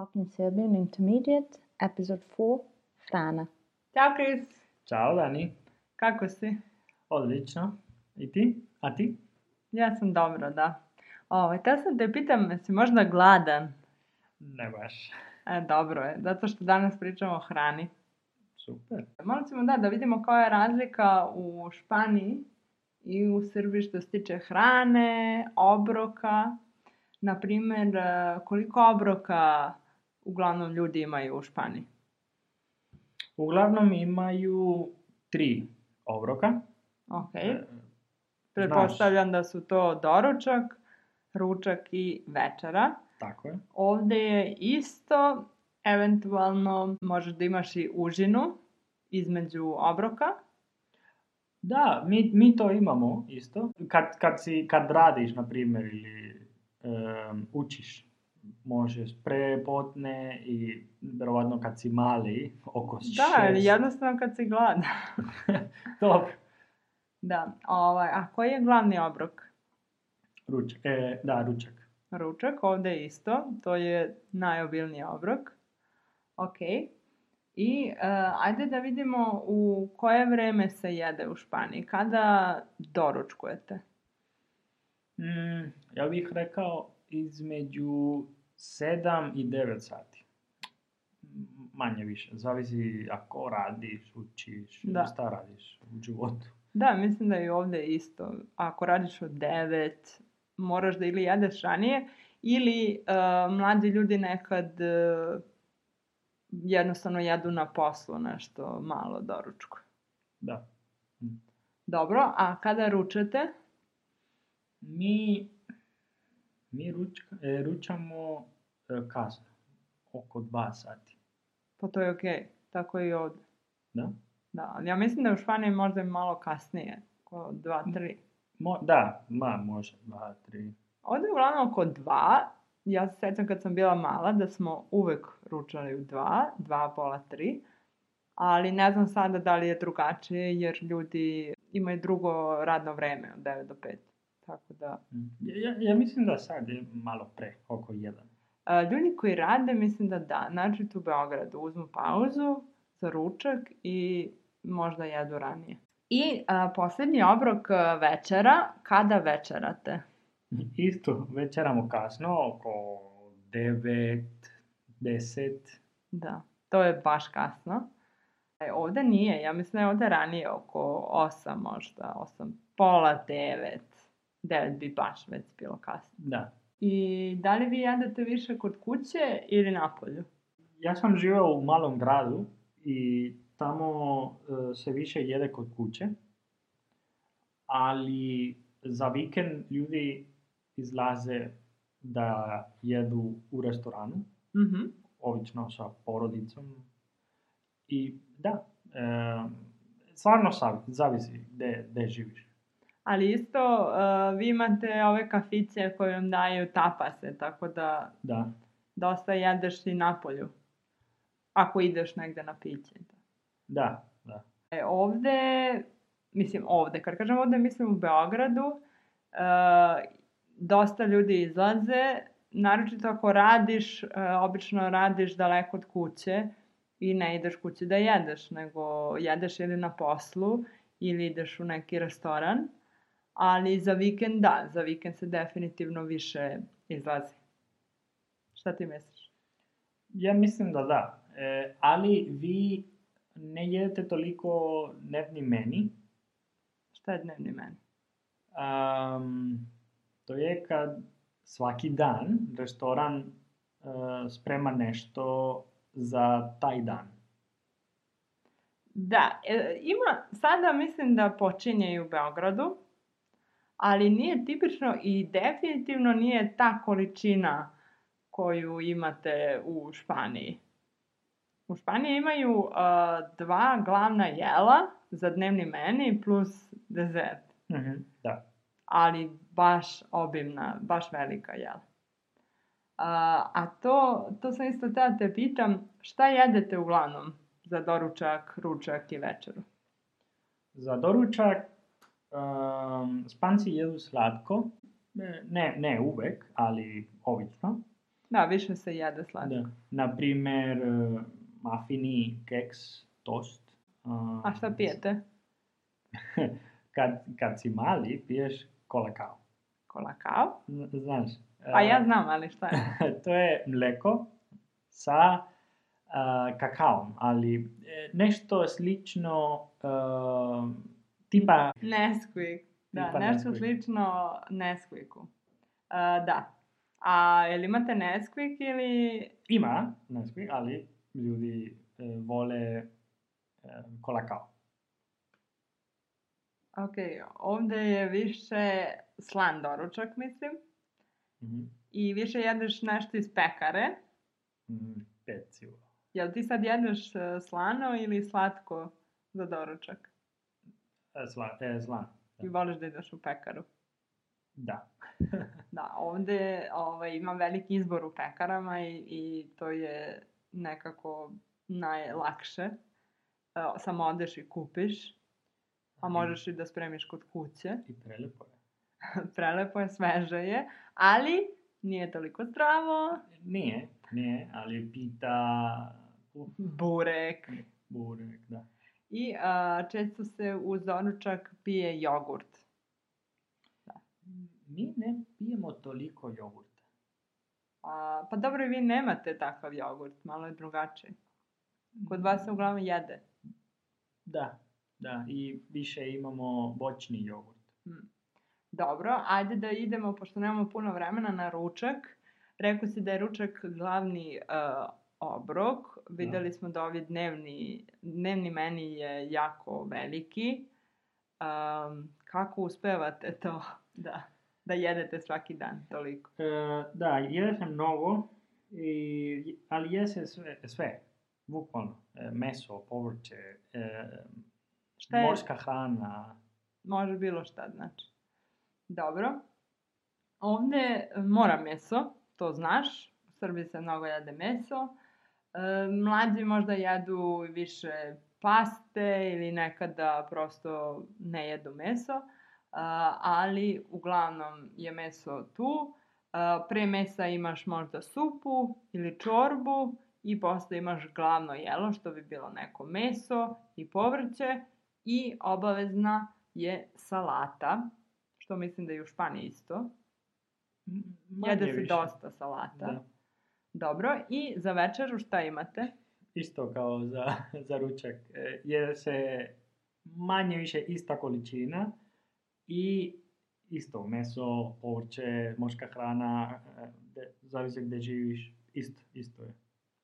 Talking Serbian Intermediate, Episode 4, Hrana. Ćao Kris, Ćao Dani, kako si? odlično. I ti? A ti? Ja sam dobro, da. Ovo, te sam te pitam, jesi možda gladan? Ne baš. E, dobro je, zato što danas pričamo o hrani. Super. Malo ćemo da, da vidimo koja je razlika u Španiji i u Srbiji što se tiče hrane, obroka. Naprimjer, e, koliko obroka uglavnom ljudi imaju u Španiji? Uglavnom imaju tri obroka. Ok, E, pretpostavljam da su to doručak, ručak i večera. Tako je. Ovde je isto, eventualno možeš da imaš i užinu između obroka. Da, mi, mi to imamo isto. Kad, kad, si, kad radiš, na primjer, ili em, učiš, možeš prepotne i verovatno kad si mali, oko Da, šest. jednostavno kad si gladan. Dobro. da, ovaj, a koji je glavni obrok? Ručak. E, da, ručak. Ručak, ovde isto, to je najobilniji obrok. Ok. I uh, ajde da vidimo u koje vreme se jede u Španiji. Kada doručkujete? Mm, ja bih rekao između 7 i 9 sati. Manje više. Zavisi ako radiš, učiš, Da. šta radiš u životu. Da, mislim da je ovde isto. Ako radiš od 9, moraš da ili jedeš ranije, ili uh, mlađi ljudi nekad uh, jednostavno jedu na poslu nešto malo doručku. Da. Dobro, a kada ručate? Mi, mi ručka, e, ručamo e, kasno, oko 2 sati. Pa to je okej, tako je i ovde. Da? Da, ali ja mislim da je u Španiji možda i malo kasnije, oko 2-3. Mo, da, ma, može, 2, 3. Ovde je uglavnom oko 2. Ja se sećam kad sam bila mala da smo uvek ručali u 2, 2, pola 3. Ali ne znam sada da li je drugačije jer ljudi imaju drugo radno vreme od 9 do 5. Tako da, Ja, ja mislim da sad je malo pre, oko 1. a, ljudi koji rade mislim da da, znači u Beogradu uzmu pauzu za ručak i možda jedu ranije. I a, poslednji obrok a, večera, kada večerate? Isto, večeramo kasno, oko 9, 10. Da, to je baš kasno. E, ovde nije, ja mislim da je ovde ranije oko 8 možda, 8, pola 9. 9 bi baš već bilo kasno. Da. I da li vi jedete više kod kuće ili napolju? Ja sam živeo u malom gradu i tamo e, se više jede kod kuće, ali za vikend ljudi izlaze da jedu u restoranu, Mhm. obično sa porodicom. I da, e, stvarno zavisi gde, gde živiš. Ali isto, uh, vi imate ove kafiće koje vam daju tapase, tako da Da, dosta jedeš i napolju. Ako ideš negde na piće. da, da. E, ovde, mislim ovde, kad kažem ovde, mislim u Beogradu, e, dosta ljudi izlaze, naročito ako radiš, e, obično radiš daleko od kuće i ne ideš kući da jedeš, nego jedeš ili na poslu ili ideš u neki restoran, ali za vikend da, za vikend se definitivno više izlazi. Šta ti misliš? Ja mislim da da, e, ali vi ne jedete toliko dnevni meni, Šta je dnevni meni? Um, to je kad svaki dan restoran uh, sprema nešto za taj dan. Da, e, ima, sada mislim da počinje i u Beogradu, ali nije tipično i definitivno nije ta količina koju imate u Španiji. U Španiji imaju uh, dva glavna jela za dnevni meni plus dezert, Mhm, Da. ali baš obimna, baš velika jela. A, a to, to sam isto tada te pitam, šta jedete uglavnom za doručak, ručak i večeru? Za doručak um, spanci jedu slatko, ne, ne uvek, ali obično. Da, više se jede slatko. Da. Na primjer, eh, mafini, keks, tost. a, A šta pijete? kad, kad si mali, piješ kolakao. Kolakao? Zn- Znaš? Pa ja eh, znam, ali šta je? to je mleko sa a, kakaom, ali nešto slično a, tipa Nesquik. Da, Tipa nešto Nesquik. slično Nesquiku. A, da. A jel imate Nesquik ili... ima Nesquik, ali ljudi e, vole e, kolakao. Ok, ovdje je više slan doručak, mislim. Mhm. I više jedeš nešto iz pekare. Mm, pecivo. Jel ti sad jedeš e, slano ili slatko za doručak? E, sla, e, slan. I voliš da ideš u pekaru? Da. Da, ovdje ovaj, ima veliki izbor u pekarama i, i to je nekako najlakše. E, samo odeš i kupiš, a možeš i da spremiš kod kuće. I prelepo je. Prelepo je, sveže je, ali nije toliko zdravo. Nije, nije, ali pita, Burek. burek, da. I a, često se uz doručak pije jogurt. Mi ne pijemo toliko jogurta. A, pa dobro, vi nemate takav jogurt, malo je drugačiji. Kod vas se uglavnom jede. Da, da, i više imamo bočni jogurt. Dobro, ajde da idemo, pošto nemamo puno vremena, na ručak. Rekao si da je ručak glavni uh, obrok. Videli smo da ovi dnevni, dnevni meni je jako veliki. Um, kako uspevate to da, da jedete svaki dan toliko? E, da, jede se mnogo, i, ali je se sve, sve bukvalno. E, meso, povrće, e, Šta je? morska hrana. Može bilo šta, znači. Dobro. Ovdje mora meso, to znaš. U Srbiji se mnogo jede meso. Mlađi možda jedu više paste ili nekada prosto ne jedu meso. Ali uglavnom je meso tu. Pre mesa imaš možda supu ili čorbu i posle imaš glavno jelo što bi bilo neko meso i povrće i obavezna je salata, što mislim da je u Španiji isto. Manje Jede se više. dosta salata. Da. Dobro, i za večeru šta imate? Isto kao za, za ručak. E, jede se manje više ista količina i isto meso, povrće, morska hrana, e, de, zavisi gdje živiš, isto, isto je.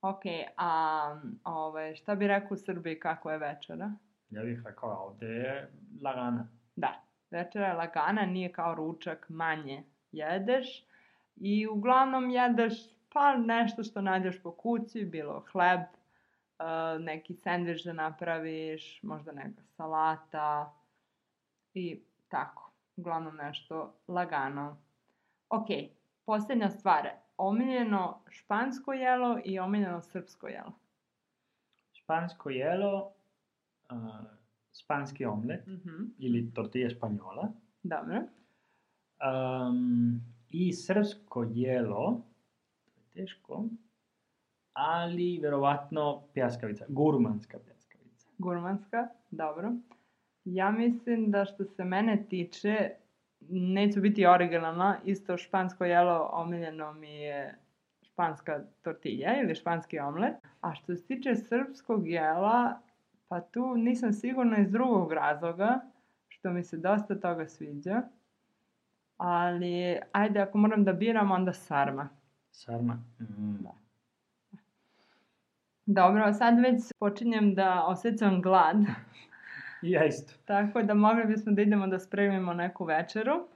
Ok, a ovaj, šta bi rekao u Srbiji kako je večera? Ja bih rekao, ovdje je lagana. Da, večera je lagana, nije kao ručak, manje jedeš i uglavnom jedeš pa nešto što nađeš po kući, bilo hleb, eh, neki sendvič da napraviš, možda neka salata i tako. Uglavnom nešto lagano. Ok, posljednja stvar. Omiljeno špansko jelo i omiljeno srpsko jelo. Špansko jelo, a, španski omlet Mhm, ili tortilla španjola. Dobro. Um, I srpsko jelo, teško, ali vjerovatno pljeskavica, gurmanska pljeskavica. Gurmanska, dobro. Ja mislim da što se mene tiče, neću biti originalna, isto špansko jelo omiljeno mi je španska tortilla ili španski omlet. A što se tiče srpskog jela, pa tu nisam sigurna iz drugog razloga, što mi se dosta toga sviđa. Ali, ajde, ako moram da biram, onda sarma. Sarma. Mm. Da. Dobro, sad već počinjem da osjećam glad. I ja isto. Tako da mogli bismo da idemo da spremimo neku večeru.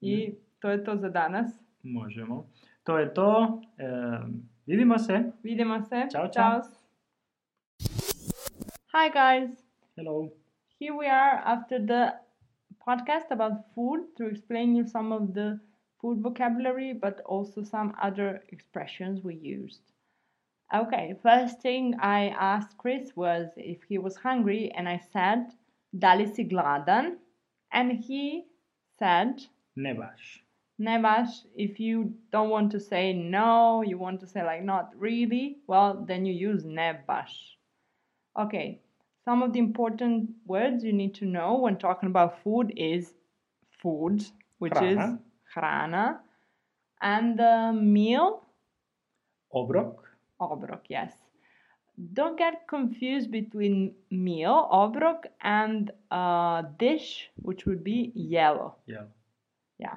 I to je to za danas. Možemo. To je to. em, vidimo se. Vidimo se. Ćao, čao. Hi guys. Hello. Here we are after the podcast about food to explain you some of the food vocabulary but also some other expressions we used. Okay, first thing I asked Chris was if he was hungry and I said Dali si gladan and he said Ne baš. Ne baš, if you don't want to say no, you want to say like not really, well, then you use ne baš. Okay, some of the important words you need to know when talking about food is food, which is uh-huh. Hrana. and the meal, Obrok. obrok, yes. Don't get confused between meal, obrok, and uh, dish, which would be jelo. Yeah. Yeah.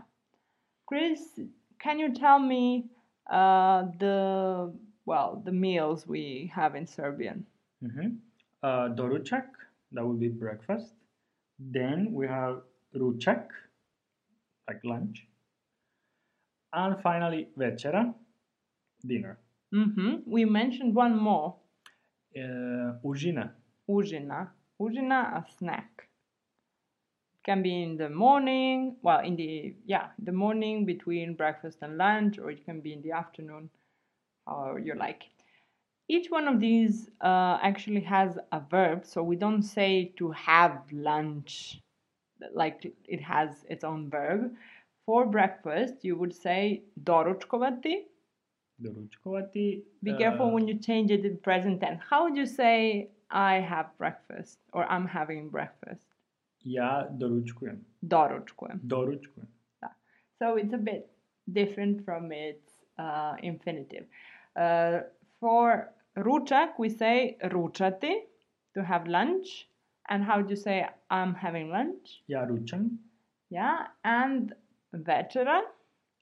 Chris, can you tell me uh, the well the meals we have in Serbian? hmm Uh, doručak, that would be breakfast. Then we have ručak, like lunch. And finally, večera, dinner. hmm We mentioned one more, Uh, užina, užina. Užina, a snack. It can be in the morning, well, in the yeah, the morning between breakfast and lunch, or it can be in the afternoon, however you like. Each one of these uh, actually has a verb, so we don't say to have lunch, like it has its own verb. For breakfast, you would say doručkovati. doručkovati. Be careful uh, when you change it in present tense. How would you say I have breakfast or I'm having breakfast? Ja doručkujem. Doručkujem. Doručkujem. So it's a bit different from its uh, infinitive. Uh, for ručak, we say ručati, to have lunch. And how do you say I'm having lunch? Ja ručam. Yeah. And večera,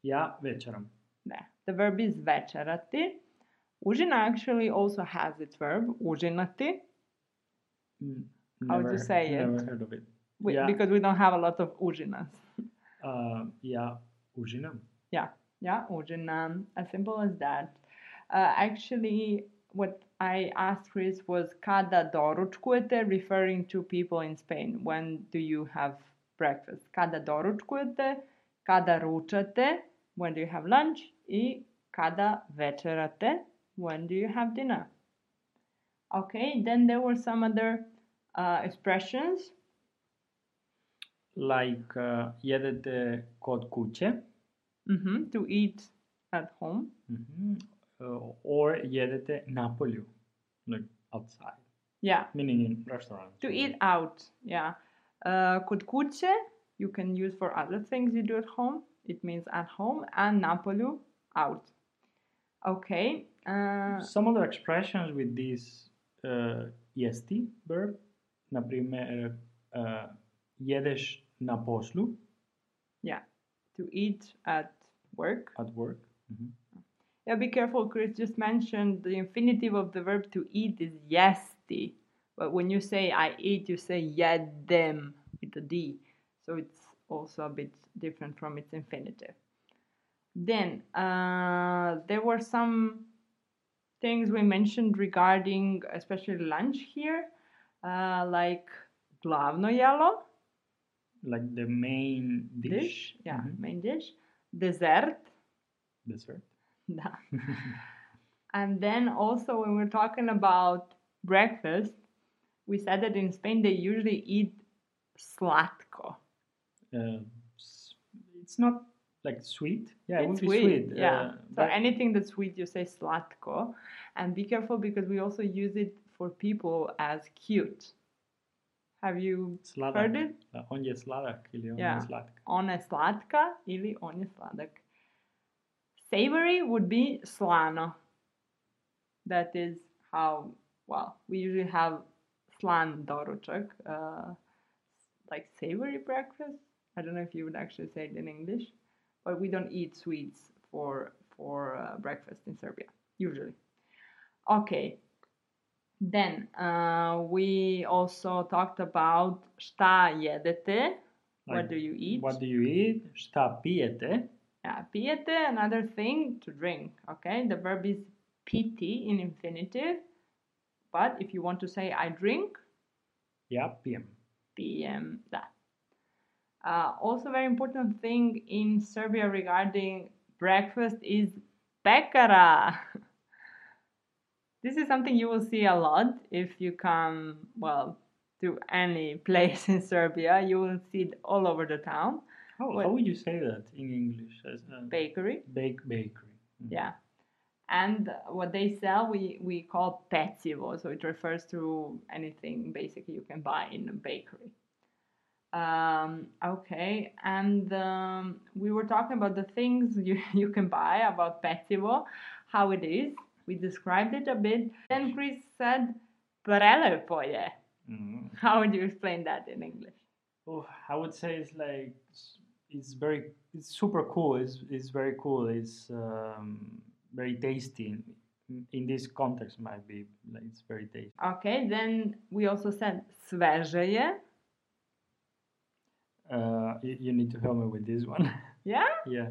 Ja večeram. ne, the verb is večerati. Užina actually also has its verb, užinati, Mm, How would you never- say it? Never heard of it. we, Yeah. because we don't have a lot of užinas. Uh, ja užinam. Yeah, yeah, Ujinam, as simple as that. Uh, actually, what I asked Chris was kada doručkujete, referring to people in Spain. When do you have breakfast? Kada doručkujete, kada ručate, when do you have lunch, i kada večerate, when do you have dinner. Okay, then there were some other uh, expressions. Like uh, jedete kod kuće. Mhm, to eat at home. Mhm. Uh, or jedete na polju. Like outside. Yeah, Meaning in restaurants. to eat out yeah uh, kod kuće you can use for other things you do at home. It means at home and napolu out. Okay uh, Some other expressions with this uh, jesti verb, na primjer, uh, jedeš na poslu yeah to eat at work. At work. Mhm. yeah be careful chris just mentioned the infinitive of the verb to eat is jesti but when you say i eat you say jedem with a d so it's also a bit different from its infinitive then uh, there were some things we mentioned regarding especially lunch here uh, like glavno jelo Like the main dish. dish yeah Mhm. main dish dessert Dessert. And then also when we're talking about breakfast, we said that in Spain they usually eat slatko. Uh, it's not like sweet. Yeah, it it's would be sweet, sweet. yeah. uh, so anything that's sweet, you say slatko, and be careful because we also use it for people as cute. Have you Sladak. heard it? On je sladak ili on je slatka. On je slatka ili on je sladak. Savory would be slano. That is how, well, we usually have slan doručak, uh, like savory breakfast. I don't know if you would actually say it in English, but we don't eat sweets for for uh, breakfast in Serbia usually. Okay. Then uh, we also talked about šta jedete. what do you eat? What do you eat? Šta pijete? Yeah, pijete, another thing to drink. Okay, the verb is piti in infinitive. But if you want to say I drink, Ja pijem. pijem da. Uh, also, very important thing in Serbia regarding breakfast is pekara. this is something you will see a lot if you come, well, to any place in Serbia. You will see it all over the town. How, What? how would you say that in English? As bakery. bake bakery. Mm. Yeah. And what they sell, we, we call pecivo, so it refers to anything basically you can buy in a bakery. Um, okay, and um, we were talking about the things you, you can buy about pecivo, how it is. We described it a bit. Then Chris said, prelepo Mm. How would you explain that in English? Oh, I would say it's like it's very it's super cool. It's it's very cool. It's um, very tasty. In, in this context, might be like it's very tasty. Okay, then we also said sveže. Uh, you, you need to help me with this one. Yeah? yeah.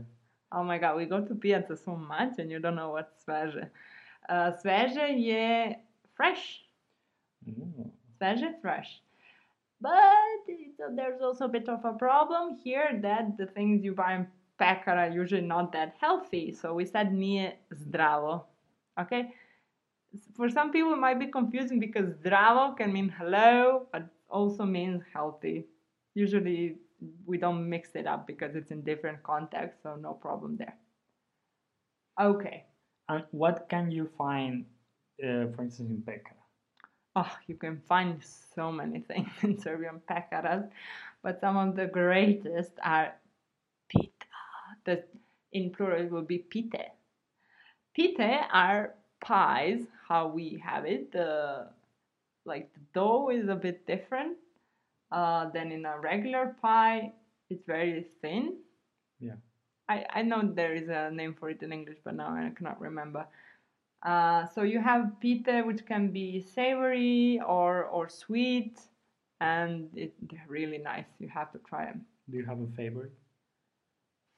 Oh my god, we go to Piazza so much and you don't know what's sveže. Uh, sveže je fresh. Mm. Sveže, fresh. But it's, there's also a bit of a problem here that the things you buy in Pekar are usually not that healthy. So we said nije zdravo. Okay? For some people it might be confusing because zdravo can mean hello, but also means healthy. Usually we don't mix it up because it's in different contexts, so no problem there. Okay. And what can you find, uh, for instance, in Pekara? Oh, you can find so many things in Serbian pekaras, but some of the greatest are pita. That in plural it would be pite. Pite are pies, how we have it. The like the dough is a bit different uh, than in a regular pie. It's very thin. Yeah. I, I know there is a name for it in English, but now I cannot remember. Uh, so you have pite, which can be savory or or sweet, and it, they're really nice. You have to try them. Do you have a favorite?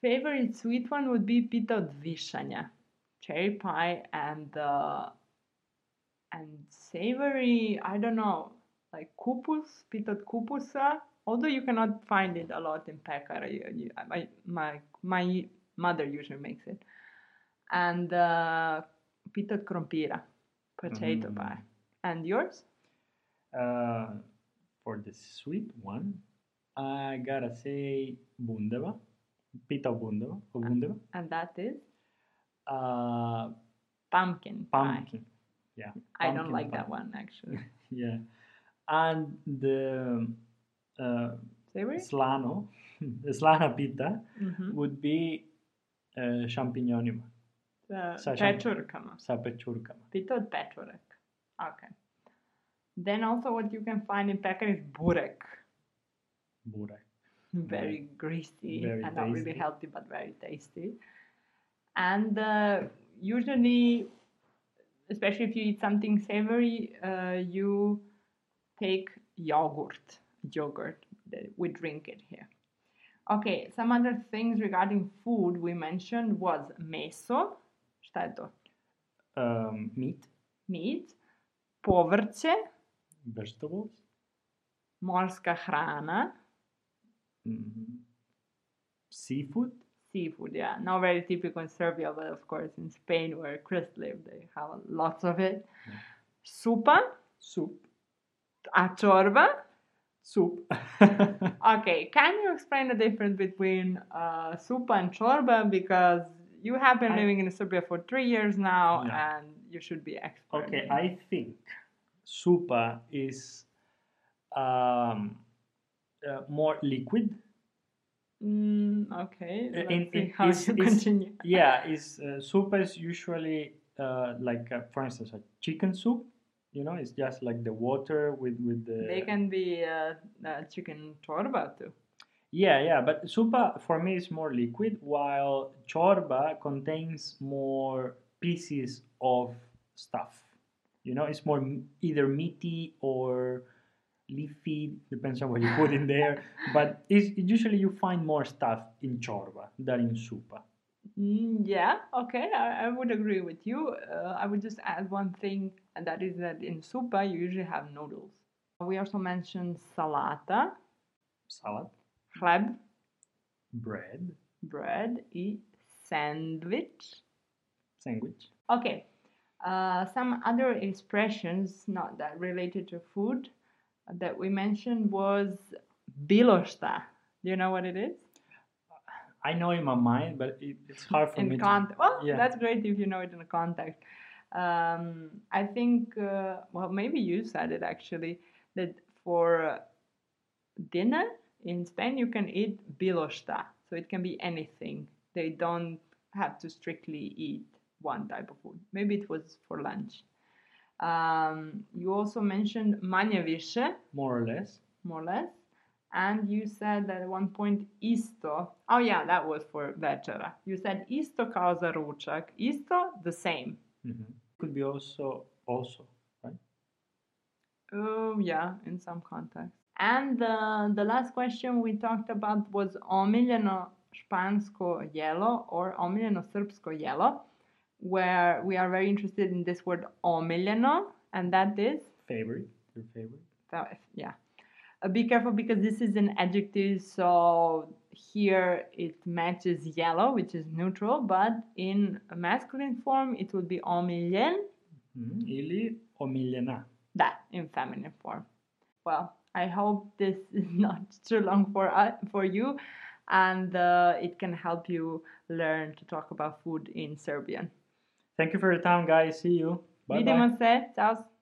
Favorite sweet one would be pita od cherry pie, and uh, and savory. I don't know, like kupus, pita od kupusa. Although you cannot find it a lot in you, my, my my mother usually makes it, and uh, pita krompira, potato Mm. pie. And yours? Uh, for the sweet one, I gotta say bundeva, pita bundeva, or bundeva. And that is Uh, pumpkin pie. pumpkin. Yeah. I don't like pie. that one actually. Yeah. And the uh, slano, the slana pita Mm-hmm. would be uh, champignonima, Uh, Sa- pečurkama. sa pečurkama. Pita od pečurek. Okay. Then also what you can find in Pekar is burek. Burek. Very greasy Very and not really healthy, but very tasty. And uh, usually, especially if you eat something savory, uh, you take yogurt. Yogurt. that We drink it here. Okay, some other things regarding food we mentioned was meso. Šta je to? Um, meat, Meat. Povrće. vegetables, Morska hrana. mm, seafood, seafood, yeah. Not very typical in Serbia, but of course in Spain where Chris lived, they have lots of it. Yeah. Supa, soup, a čorba. soup. Okay, can you explain the difference between uh, supa and chorba? Because you have been I- living in Serbia for three years now, Yeah. and you should be expert. Okay, I think supa is um, uh, more liquid. Mm, okay, Uh, let's in- see how is- you is- continue. Yeah, is uh, supa is usually uh, like, uh, for instance, a chicken soup. You know, it's just like the water with with the. They can be uh, uh, chicken chorba too. Yeah, yeah, but supa for me is more liquid, while chorba contains more pieces of stuff. You know, it's more either meaty or leafy, depends on what you put in there. But it's, usually you find more stuff in chorba than in supa. Mm, yeah, okay, I, I would agree with you. Uh, I would just add one thing, and that is that in supa you usually have noodles. We also mentioned salata, Salad, hleb, bread, bread, i sandwich. sandwich. Okay, uh, some other expressions not that related to food that we mentioned was bilo šta. Do you know what it is? I know in my mind, but it, it's hard for me in to. Well, yeah. that's great if you know it in a context. Um, I think, uh, well, maybe you said it actually, that for dinner in Spain you can eat bilo šta. So it can be anything. They don't have to strictly eat one type of food. Maybe it was for lunch. Um, you also mentioned manje više, More or less. more or less. And you said that at one point isto. Oh yeah, that was for večera. You said isto kao za ručak. Isto, the same. Mhm. Could be also also right. Oh yeah, in some context. And uh, the last question we talked about was omiljeno špansko jelo or omiljeno srpsko jelo, where we are very interested in this word omiljeno, and that is Favorite. Your favorite. that- yeah. Uh, be careful because this is an adjective, so here it matches jelo, which is neutral, but in a masculine form it would be omiljen, Mhm. Ili omiljena. that in feminine form. Well, I hope this is not too long for uh, for you, and uh, it can help you learn to talk about food in Serbian. Thank you for your time, guys. See you. Bye bye. Vidimo se, ciao.